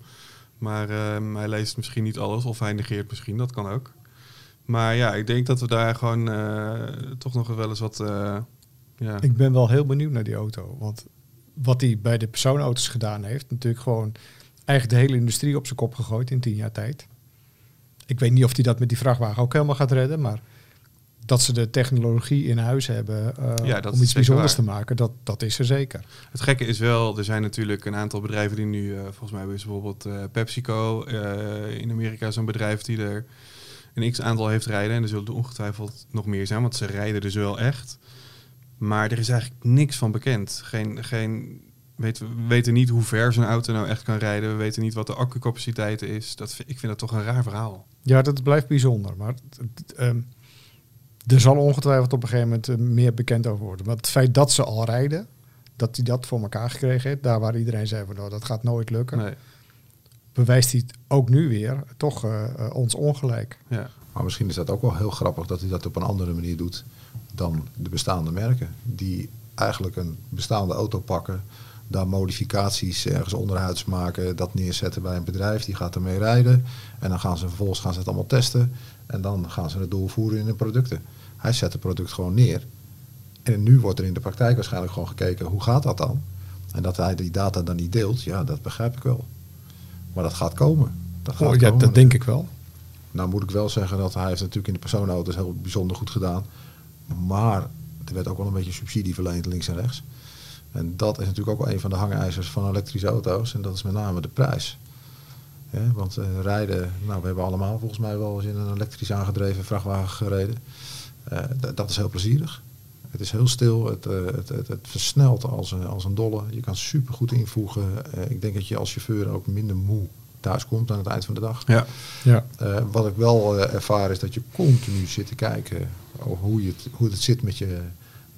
Maar ehm, hij leest misschien niet alles of hij negeert misschien, dat kan ook. Maar ja, ik denk dat we daar gewoon eh, toch nog wel eens wat... eh, ja. Ik ben wel heel benieuwd naar die auto. Want wat hij bij de personenauto's gedaan heeft, natuurlijk gewoon eigenlijk de hele industrie op zijn kop gegooid in tien jaar tijd. Ik weet niet of hij dat met die vrachtwagen ook helemaal gaat redden, maar dat ze de technologie in huis hebben Ja, dat om iets bijzonders waar. te maken, dat, dat is er zeker. Het gekke is wel, er zijn natuurlijk een aantal bedrijven die nu, eh, volgens mij is bijvoorbeeld eh, PepsiCo in Amerika zo'n bedrijf die er een x aantal heeft rijden. En er zullen er ongetwijfeld nog meer zijn, want ze rijden dus wel echt. Maar er is eigenlijk niks van bekend. Geen, geen, weet, we weten niet hoe ver zo'n auto nou echt kan rijden. We weten niet wat de accucapaciteit is. Dat, ik vind dat toch een raar verhaal. Ja, dat blijft bijzonder. Maar het- het, ehm, er zal ongetwijfeld op een gegeven moment eh, meer bekend over worden. Maar het feit dat ze al rijden, dat hij dat voor elkaar gekregen heeft, daar waar iedereen zei van nou, dat gaat nooit lukken, Nee, bewijst hij ook nu weer toch eh, eh, ons ongelijk. ja. Maar misschien is dat ook wel heel grappig dat hij dat op een andere manier doet dan de bestaande merken. Die eigenlijk een bestaande auto pakken, daar modificaties ergens onderhuids maken, dat neerzetten bij een bedrijf, die gaat ermee rijden. En dan gaan ze vervolgens gaan ze het allemaal testen en dan gaan ze het doorvoeren in de producten. Hij zet het product gewoon neer. En nu wordt er in de praktijk waarschijnlijk gewoon gekeken, hoe gaat dat dan? En dat hij die data dan niet deelt, ja, dat begrijp ik wel. Maar dat gaat komen. Dat gaat Oh, ja, komen. dat denk ik wel. Nou moet ik wel zeggen dat hij heeft natuurlijk in de personenauto's heel bijzonder goed gedaan. Maar er werd ook wel een beetje subsidie verleend links en rechts. En dat is natuurlijk ook wel een van de hangijzers van elektrische auto's. En dat is met name de prijs. Ja, want eh, rijden, nou we hebben allemaal volgens mij wel eens in een elektrisch aangedreven vrachtwagen gereden. Eh, dat is heel plezierig. Het is heel stil, het, eh, het, het, het versnelt als een, als een dolle. Je kan super goed invoegen. Eh, ik denk dat je als chauffeur ook minder moe thuis komt aan het eind van de dag. ja. Ja. Wat ik wel ervaar is dat je continu zit te kijken hoe, je het, hoe het zit met je,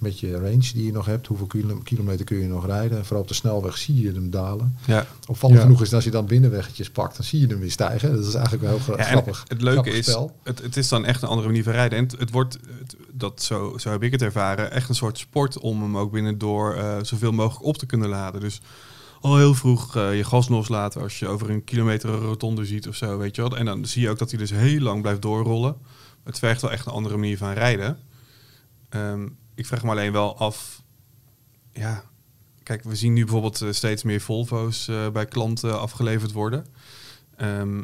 met je range die je nog hebt. Hoeveel kilo- kilometer kun je nog rijden? En vooral op de snelweg zie je hem dalen. Ja. Opvallend Ja. genoeg is dat als je dan binnenweggetjes pakt, dan zie je hem weer stijgen. Dat is eigenlijk wel heel Ja, grappig. Het leuke grappig is, het, het is dan echt een andere manier van rijden. En het, het wordt, het- dat, zo, zo heb ik het ervaren, echt een soort sport om hem ook binnendoor eh zoveel mogelijk op te kunnen laden. Dus al heel vroeg eh, je gas loslaten als je over een kilometer een rotonde ziet of zo, weet je wel. En dan zie je ook dat hij dus heel lang blijft doorrollen. Het vergt wel echt een andere manier van rijden. Ehm, ik vraag me alleen wel af, ja, kijk, we zien nu bijvoorbeeld eh, steeds meer Volvo's eh, bij klanten afgeleverd worden. Ehm,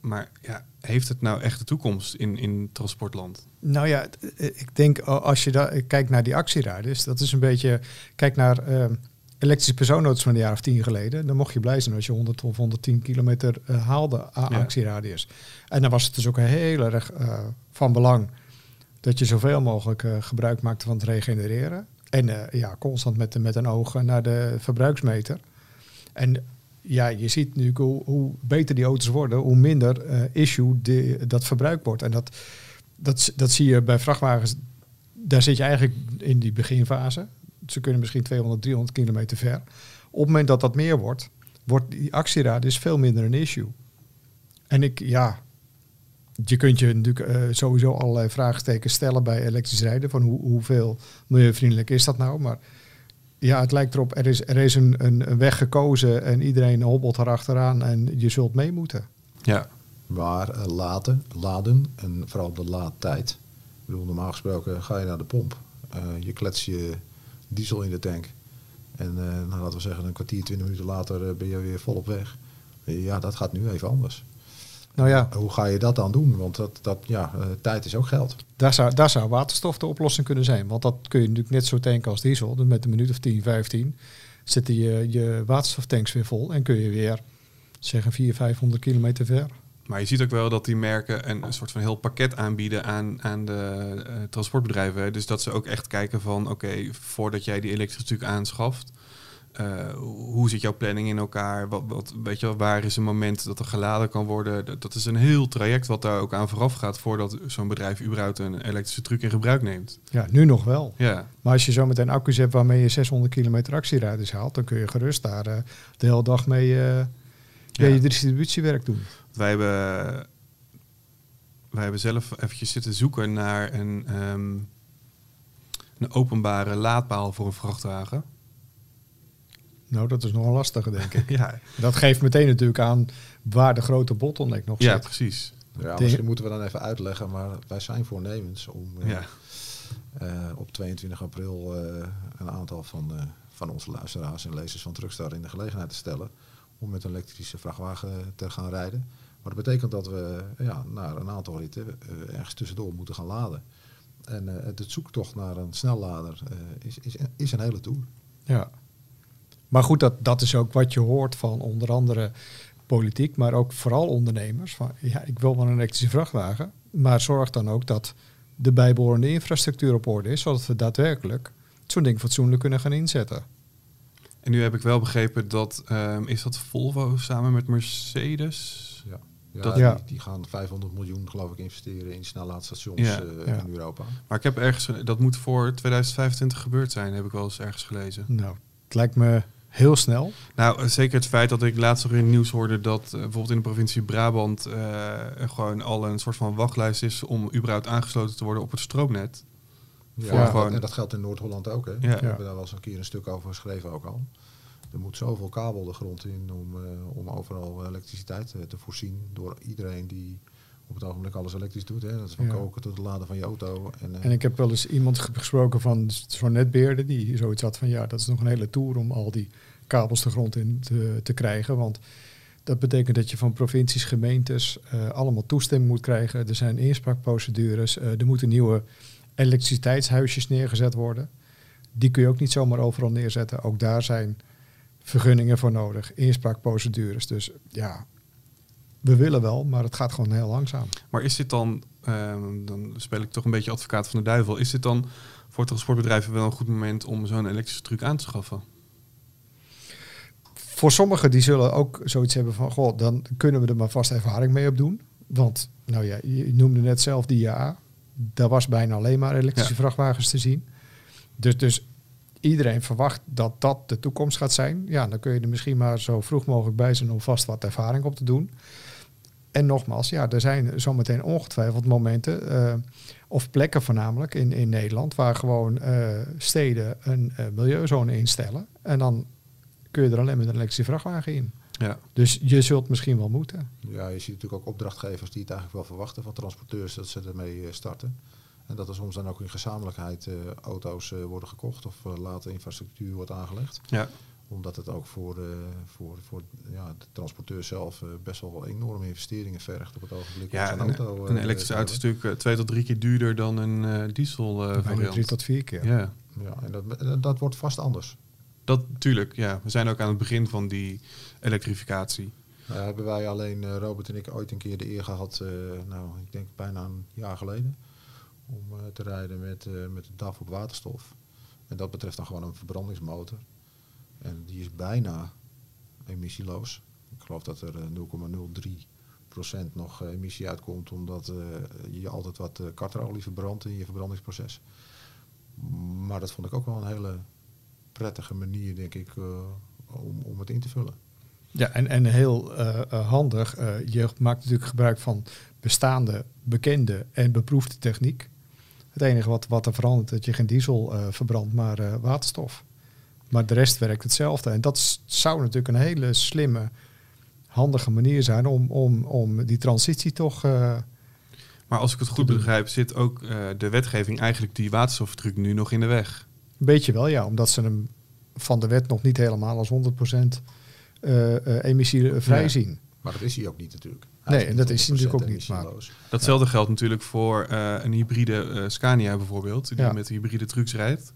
maar ja, heeft het nou echt de toekomst in, in transportland? Nou ja, eh, ik denk als je da- kijkt naar die actieradius, dat is een beetje, kijk naar ehm, elektrische persoonauto's van een jaar of tien geleden, dan mocht je blij zijn als je 100 of 110 kilometer haalde aan Ja. actieradius. En dan was het dus ook heel erg van belang dat je zoveel mogelijk eh, gebruik maakte van het regenereren. En eh, ja, constant met, met een oog naar de verbruiksmeter. En ja, je ziet nu hoe, hoe beter die auto's worden, hoe minder eh, issue de, dat verbruik wordt. En dat, dat, dat zie je bij vrachtwagens. Daar zit je eigenlijk in die beginfase. Ze kunnen misschien 200, 300 kilometer ver. Op het moment dat dat meer wordt, wordt die actieradius veel minder een issue. En ik, ja, je kunt je natuurlijk eh, sowieso allerlei vraagtekens stellen bij elektrisch rijden. Van hoe, hoeveel milieuvriendelijk is dat nou? Maar ja, het lijkt erop, er is, er is een, een, weg gekozen en iedereen hobbelt erachteraan en je zult mee moeten. Ja, Maar eh, laten, laden en vooral de laadtijd. Ik bedoel, normaal gesproken ga je naar de pomp. Eh, je klets je diesel in de tank. En nou, laten we zeggen, een kwartier, twintig minuten later ben je weer vol op weg. Ja, dat gaat nu even anders. Nou ja, Hoe ga je dat dan doen? Want dat, dat, ja, eh, tijd is ook geld. daar zou, daar zou waterstof de oplossing kunnen zijn. Want dat kun je natuurlijk net zo tanken als diesel. Dus met een minuut of 10, 15 zitten je, je waterstoftanks weer vol en kun je weer zeggen 400, 500 kilometer ver. maar je ziet ook wel dat die merken een, een soort van heel pakket aanbieden aan, aan de eh, transportbedrijven. Dus dat ze ook echt kijken van, oké, voordat jij die elektrische stuk aanschaft, eh, hoe zit jouw planning in elkaar? Wat, wat, weet je, wel, waar is een moment dat er geladen kan worden? Dat, dat is een heel traject wat daar ook aan vooraf gaat voordat zo'n bedrijf überhaupt een elektrische truck in gebruik neemt. Ja, nu nog wel. Ja, Maar als je zo meteen accu's hebt waarmee je 600 kilometer actieradius haalt, dan kun je gerust daar eh, de hele dag mee eh, ja, je distributiewerk doen. wij hebben, wij hebben zelf eventjes zitten zoeken naar een, ehm, een openbare laadpaal voor een vrachtwagen. Nou, dat is nog een lastige, denk ik. Ja, Dat geeft meteen natuurlijk aan waar de grote bottleneck nog ja zit. precies. Ja, misschien moeten we dan even uitleggen, maar wij zijn voornemens om eh, Ja. eh, op 22 april eh, een aantal van, van onze luisteraars en lezers van Truckstar in de gelegenheid te stellen om met een elektrische vrachtwagen te gaan rijden. Maar dat betekent dat we ja, naar een aantal ritten ergens tussendoor moeten gaan laden. En eh, het zoektocht naar een snellader eh, is, is, is een hele tour. Ja. Maar goed, dat, dat is ook wat je hoort van onder andere politiek, maar ook vooral ondernemers. Van, ja, ik wil wel een elektrische vrachtwagen, maar zorg dan ook dat de bijbehorende infrastructuur op orde is, zodat we daadwerkelijk zo'n ding fatsoenlijk kunnen gaan inzetten. En nu heb ik wel begrepen dat, ehm, is dat Volvo samen met Mercedes? Ja. Ja, Dat- die, Ja. die gaan 500 miljoen geloof ik investeren in snellaadstations Ja, eh, ja. in Europa. Maar ik heb ergens, dat moet voor 2025 gebeurd zijn, heb ik wel eens ergens gelezen. Nou, het lijkt me heel snel. Nou, eh, zeker het feit dat ik laatst nog in het nieuws hoorde dat eh, bijvoorbeeld in de provincie Brabant eh, er gewoon al een soort van wachtlijst is om überhaupt aangesloten te worden op het stroomnet. Ja, gewoon- en dat geldt in Noord-Holland ook. Hè? Ja. We hebben daar wel eens een keer een stuk over geschreven ook al. Er moet zoveel kabel de grond in om, eh, om overal elektriciteit te voorzien door iedereen die op het ogenblik alles elektrisch doet. Hè? Dat is van Ja. koken tot het laden van je auto. En, eh, En ik heb wel eens iemand ge- gesproken van zo'n netbeheerder die zoiets had van ja, dat is nog een hele tour om al die kabels de grond in te, te krijgen. Want dat betekent dat je van provincies, gemeentes eh, allemaal toestemming moet krijgen. Er zijn inspraakprocedures, eh, er moeten nieuwe elektriciteitshuisjes neergezet worden. Die kun je ook niet zomaar overal neerzetten. Ook daar zijn vergunningen voor nodig, inspraakprocedures. Dus ja, we willen wel, maar het gaat gewoon heel langzaam. Maar is dit dan, ehm, dan speel ik toch een beetje advocaat van de duivel, is dit dan voor transportbedrijven wel een goed moment om zo'n elektrische truc aan te schaffen? Voor sommigen die zullen ook zoiets hebben van, goh, dan kunnen we er maar vast ervaring mee op doen. Want, nou ja, je noemde net zelf die ja, daar was bijna alleen maar elektrische Ja. vrachtwagens te zien. Dus, dus iedereen verwacht dat dat de toekomst gaat zijn. Ja, dan kun je er misschien maar zo vroeg mogelijk bij zijn om vast wat ervaring op te doen. En nogmaals, ja, er zijn zometeen ongetwijfeld momenten, eh, of plekken voornamelijk in, in Nederland, waar gewoon eh, steden een eh, milieuzone instellen. En dan kun je er alleen met een elektrische vrachtwagen in. Ja. Dus je zult misschien wel moeten. Ja, je ziet natuurlijk ook opdrachtgevers die het eigenlijk wel verwachten van transporteurs dat ze ermee eh, starten. En dat er soms dan ook in gezamenlijkheid eh, auto's eh, worden gekocht of eh, later infrastructuur wordt aangelegd. Ja. Omdat het ook voor, eh, voor, voor ja, de transporteur zelf eh, best wel enorme investeringen vergt op het ogenblik. Ja, een, auto, eh, een elektrische te auto is natuurlijk eh, twee tot drie keer duurder dan een eh, diesel eh, Bijna variant. drie tot vier keer. Ja, Ja, en dat, dat- wordt vast anders. dat natuurlijk. Ja, we zijn ook aan het begin van die elektrificatie. Nou, hebben wij alleen, eh, Robert en ik, ooit een keer de eer gehad, eh, nou, ik denk bijna een jaar geleden, om eh, te rijden met, eh, met de DAF op waterstof. En dat betreft dan gewoon een verbrandingsmotor. En die is bijna emissieloos. Ik geloof dat er eh, 0,03% nog eh, emissie uitkomt, omdat eh, je altijd wat eh, karterolie verbrandt in je verbrandingsproces. Maar dat vond ik ook wel een hele prettige manier, denk ik, eh, om, om het in te vullen. Ja, en, en heel eh, eh, handig. eh, je maakt natuurlijk gebruik van bestaande, bekende en beproefde techniek. Het enige wat, wat er verandert, dat je geen diesel eh, verbrandt, maar eh, waterstof. Maar de rest werkt hetzelfde. En dat zou natuurlijk een hele slimme, handige manier zijn om, om, om die transitie toch... eh, Maar als ik het goed begrijp, zit ook eh, de wetgeving eigenlijk die waterstoftruc nu nog in de weg. een beetje wel, ja. Omdat ze hem van de wet nog niet helemaal als 100% eh eh emissievrij Ja. zien. Maar dat is hij ook niet natuurlijk. Nee, en dat is hij natuurlijk 100% ook niet, maar-. Datzelfde geldt natuurlijk voor eh, een hybride Scania bijvoorbeeld, die Ja. met hybride trucks rijdt.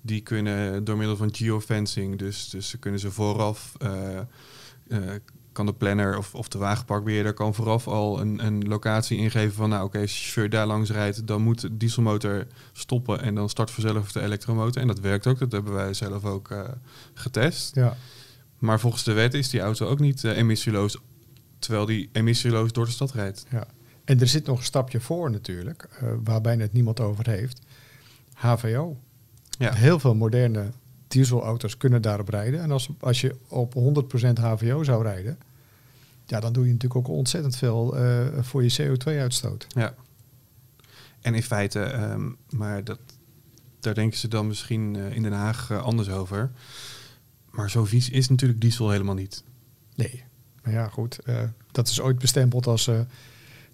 Die kunnen door middel van geofencing, dus, dus ze kunnen ze vooraf, eh, eh, kan de planner of, of de wagenparkbeheerder kan vooraf al een, een locatie ingeven van, nou oké, als de chauffeur daar langs rijdt, dan moet de dieselmotor stoppen en dan start vanzelf de elektromotor. En dat werkt ook, dat hebben wij zelf ook eh, getest. Ja. Maar volgens de wet is die auto ook niet emissieloos, terwijl die emissieloos door de stad rijdt. Ja. En er zit nog een stapje voor natuurlijk, eh, waar bijna het niemand over heeft. HVO. Ja. Heel veel moderne dieselauto's kunnen daarop rijden. En als, als je op 100% HVO zou rijden, ja, dan doe je natuurlijk ook ontzettend veel eh, voor je CO2-uitstoot. Ja. En in feite, ehm, maar dat, daar denken ze dan misschien eh, in Den Haag eh, anders over. Maar zo vies is natuurlijk diesel helemaal niet. Nee. Maar ja, goed. dat is ooit bestempeld als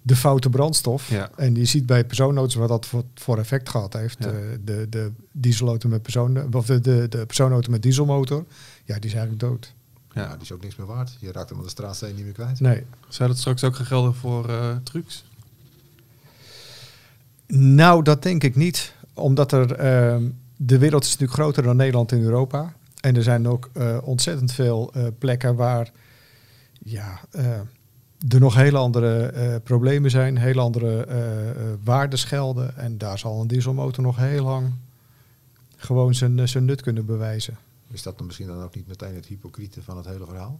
de foute brandstof. Ja. En je ziet bij persoonauto's wat dat voor, voor effect gehad heeft. Ja. Eh, de, de dieselauto met persoon, of de, de, de persoonauto met dieselmotor, ja, die is eigenlijk dood. Ja. Ja. die is ook niks meer waard. Je raakt hem aan de straatsteen niet meer kwijt. Nee. Zou dat straks ook gaan gelden voor eh, trucks? Nou, dat denk ik niet. Omdat er, ehm, de wereld is natuurlijk groter dan Nederland en Europa. En er zijn ook eh, ontzettend veel eh, plekken waar ja, eh, er nog hele andere eh, problemen zijn, hele andere eh, waarden schelden. En daar zal een dieselmotor nog heel lang gewoon zijn, zijn nut kunnen bewijzen. Is dat dan misschien dan ook niet meteen het hypocriete van het hele verhaal?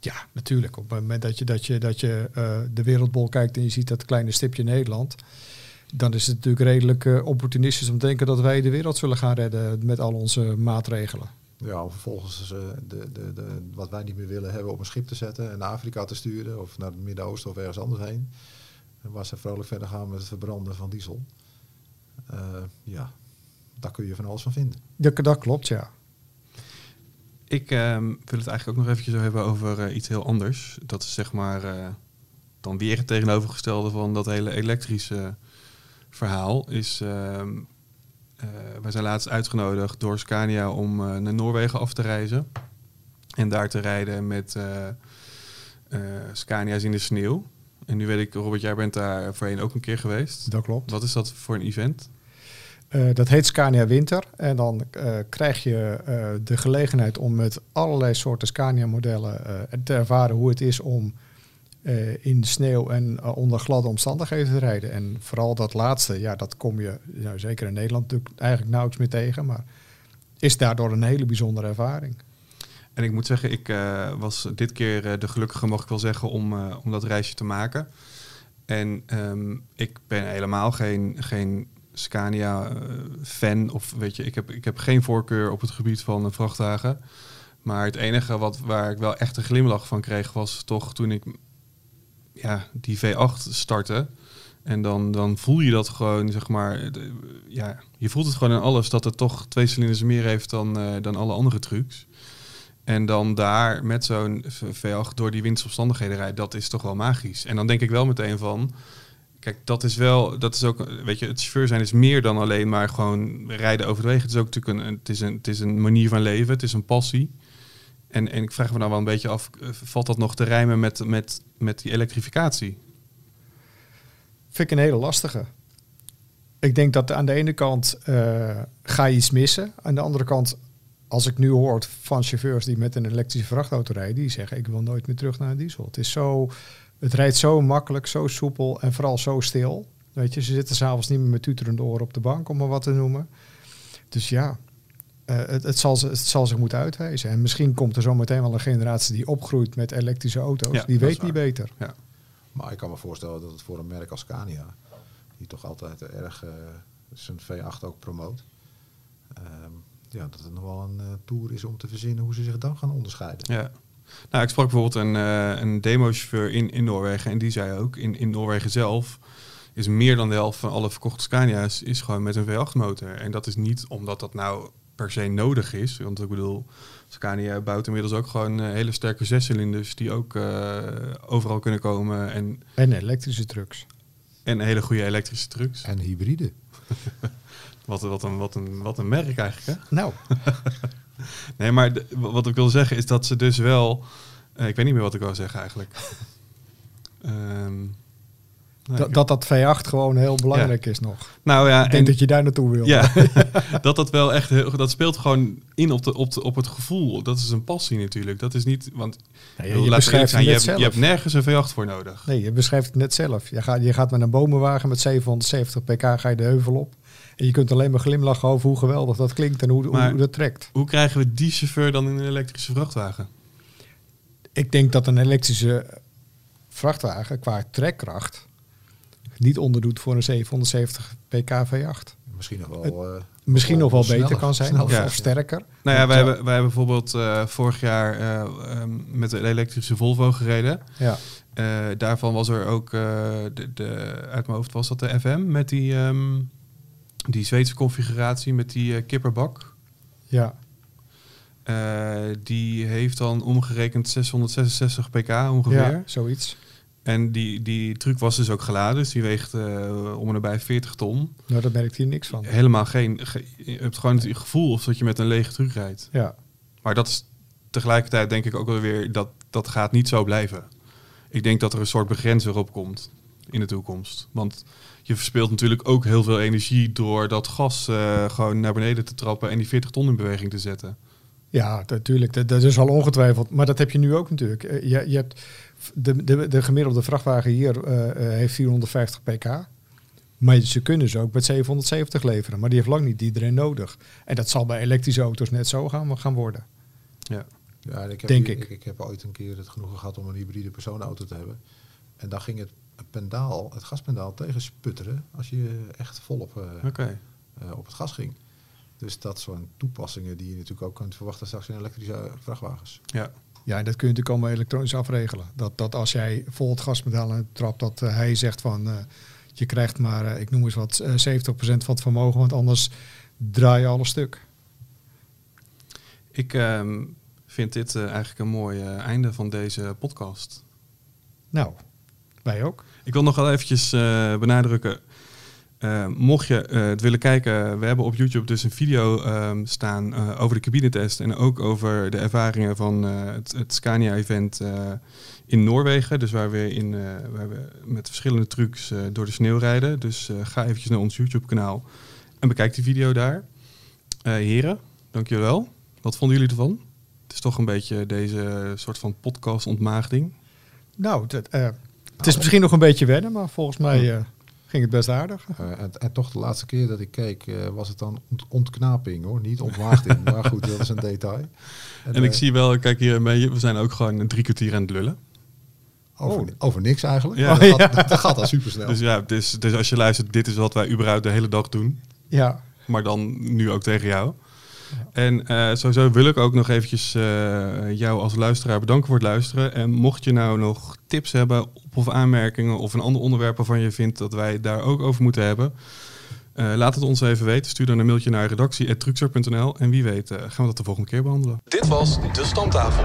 Ja, natuurlijk. Op het moment dat je, dat je, dat je de wereldbol kijkt en je ziet dat kleine stipje Nederland, dan is het natuurlijk redelijk opportunistisch om te denken dat wij de wereld zullen gaan redden met al onze maatregelen. Ja, om vervolgens eh, de, de, de, wat wij niet meer willen hebben op een schip te zetten en naar Afrika te sturen of naar het Midden-Oosten of ergens anders heen. En waar ze vrolijk verder gaan met het verbranden van diesel. Eh, ja, daar kun je van alles van vinden. Dat, dat klopt, ja. Ik ehm, wil het eigenlijk ook nog eventjes hebben over eh, iets heel anders. Dat is zeg maar eh, dan weer het tegenovergestelde van dat hele elektrische verhaal. Is, ehm, eh, wij zijn laatst uitgenodigd door Scania om eh, naar Noorwegen af te reizen. En daar te rijden met eh, eh, Scania's in de sneeuw. En nu weet ik, Robert, jij bent daar voorheen ook een keer geweest. Dat klopt. Wat is dat voor een event? Eh, dat heet Scania Winter. En dan eh, krijg je eh, de gelegenheid om met allerlei soorten Scania-modellen eh, te ervaren hoe het is om eh, in sneeuw en eh, onder gladde omstandigheden te rijden. En vooral dat laatste, ja, dat kom je nou, zeker in Nederland natuurlijk eigenlijk nauwelijks meer tegen. Maar is daardoor een hele bijzondere ervaring. En ik moet zeggen, ik eh, was dit keer de gelukkige, mag ik wel zeggen, om, om dat reisje te maken. En ehm, ik ben helemaal geen, geen Scania-fan. of weet je, ik heb, ik heb geen voorkeur op het gebied van vrachtwagen. Maar het enige wat, waar ik wel echt een glimlach van kreeg, was toch toen ik ja, die V8 startte. En dan, dan voel je dat gewoon, zeg maar, de- ja, je voelt het gewoon in alles dat het toch twee cilinders meer heeft dan, eh, dan alle andere trucks. En dan daar met zo'n V- V8 door die windsomstandigheden rijden, dat is toch wel magisch. En dan denk ik wel meteen van, kijk, dat is wel, dat is ook, weet je, het chauffeur zijn is meer dan alleen maar gewoon rijden over de. Het is ook natuurlijk een, het is een, het is een manier van leven, het is een passie. En, en ik vraag me dan wel een beetje af, eh, valt dat nog te rijmen met, met, met die elektrificatie? Vind ik een hele lastige. Ik denk dat aan de ene kant eh, ga je iets missen. Aan de andere kant, als ik nu hoor van chauffeurs die met een elektrische vrachtauto rijden, die zeggen ik wil nooit meer terug naar diesel. Het is zo, het rijdt zo makkelijk, zo soepel en vooral zo stil. Weet je, ze zitten s'avonds niet meer met tuterende oren op de bank, om maar wat te noemen. Dus ja, eh, het, het, zal, het zal zich moeten uitwijzen. En misschien komt er zometeen wel een generatie die opgroeit met elektrische auto's. Ja, die weet niet beter. Maar ik kan me voorstellen dat het voor een merk als Scania, die toch altijd erg eh, zijn V8 ook promoot, ehm, ja, dat het nog wel een eh, tour is om te verzinnen hoe ze zich dan gaan onderscheiden. Ja. Nou, ik sprak bijvoorbeeld een, eh een demochauffeur in, in Noorwegen en die zei ook, in, in Noorwegen zelf is meer dan de helft van alle verkochte Scania's is gewoon met een V8 motor. En dat is niet omdat dat nou per se nodig is, want ik bedoel, Scania bouwt inmiddels ook gewoon eh, hele sterke zescilinders die ook eh, overal kunnen komen en, En elektrische trucks. en hele goede elektrische trucks. En hybride. Wat, wat, een, wat, een, wat een merk eigenlijk, hè? Nou, Nee, maar de- wat ik wil zeggen is dat ze dus wel... eh, ik weet niet meer wat ik wil zeggen eigenlijk. Ehm, dat, dat dat V8 gewoon heel belangrijk is nog. nou ja, Ik denk en, dat je daar naartoe wil. ja dat dat wel echt... heel- Dat speelt gewoon in op, de, op, de, op het gevoel. Dat is een passie natuurlijk. Dat is niet... Want je, beschrijft zijn, je, net hebt, je zelf. hebt nergens een V8 voor nodig. Nee, je beschrijft het net zelf. Je gaat, je gaat met een bomenwagen met 770 pk ga je de heuvel op. En je kunt alleen maar glimlachen over hoe geweldig dat klinkt en hoe, hoe- Maar- hoe dat trekt. Hoe krijgen we die chauffeur dan in een elektrische vrachtwagen? Ik denk dat een elektrische vrachtwagen qua trekkracht niet onderdoet voor een 770 pk V8. Misschien nog wel. eh, Misschien nog wel sneller- beter kan zijn of, sneller. Ja. of sterker. Nou ja, wij, ja, hebben, wij hebben bijvoorbeeld eh, vorig jaar eh, ehm, met de elektrische Volvo gereden. Ja, Eh, daarvan was er ook, eh, de, de, uit mijn hoofd was dat de FM met die, ehm, die Zweedse configuratie met die kipperbak. ja, Eh, die heeft dan omgerekend 666 pk ongeveer. ja, zoiets. En die, die truck was dus ook geladen, dus die weegt eh, om en nabij 40 ton. Nou, daar merkt hier niks van. Helemaal geen, ge- je hebt gewoon het gevoel of dat je met een lege truck rijdt. Ja, Maar dat is tegelijkertijd denk ik ook wel weer, dat, dat gaat niet zo blijven. Ik denk dat er een soort begrenzer op komt in de toekomst. Want je verspeelt natuurlijk ook heel veel energie door dat gas eh, gewoon naar beneden te trappen en die 40 ton in beweging te zetten. Ja, natuurlijk. Dat, dat is al ongetwijfeld. Maar dat heb je nu ook natuurlijk. Eh, Je, je hebt de, de, de gemiddelde vrachtwagen hier eh, eh, heeft 450 pk. Maar ze kunnen ze ook met 770 leveren. Maar die heeft lang niet iedereen nodig. En dat zal bij elektrische auto's net zo gaan, gaan worden. Ja. Ja, ik heb Denk ik. ik. Ik heb ooit een keer het genoegen gehad om een hybride personenauto te hebben. En daar ging het pendaal, het gaspendaal tegen sputteren als je echt volop eh, op het gas ging. Dus dat soort toepassingen die je natuurlijk ook kunt verwachten straks in elektrische vrachtwagens. Ja. Ja, en dat kun je natuurlijk allemaal elektronisch afregelen. Dat, dat als jij vol het gaspedaal aan trapt, dat eh, hij zegt van eh, je krijgt maar, eh, ik noem eens wat, eh 70% van het vermogen, want anders draai je alles stuk. Ik ehm, vind dit eigenlijk een mooi einde van deze podcast. Nou, wij ook. Ik wil nog wel eventjes benadrukken. Eh, mocht je eh, het willen kijken, we hebben op YouTube dus een video ehm, staan eh, over de cabinetest en ook over de ervaringen van het, het Scania-event in Noorwegen. Dus waar we, in, waar we met verschillende trucs door de sneeuw rijden. Dus ga eventjes naar ons YouTube-kanaal en bekijk die video daar. Heren, dankjewel. Wat vonden jullie ervan? Het is toch een beetje deze soort van podcast-ontmaagding. Nou, eh, het is misschien nog een beetje wennen, maar volgens mij ging het best aardig. Eh, en, en toch de laatste keer dat ik keek eh, was het dan ont- ontknaping hoor, niet ontwaagding. maar goed, dat is een detail. En ik eh, zie wel, kijk hier we zijn ook gewoon drie kwartier aan het lullen. Over, Oh. over niks eigenlijk. Ja. Dat, gaat, dat gaat al supersnel. Dus ja, dus, dus als je luistert, dit is wat wij überhaupt de hele dag doen. Ja, Maar dan nu ook tegen jou. En eh, sowieso wil ik ook nog eventjes eh, jou als luisteraar bedanken voor het luisteren. En mocht je nou nog tips hebben op of aanmerkingen of een ander onderwerp waarvan je vindt dat wij daar ook over moeten hebben. eh, laat het ons even weten. Stuur dan een mailtje naar redactie.truxer.nl en wie weet gaan we dat de volgende keer behandelen. Dit was De Stamtafel.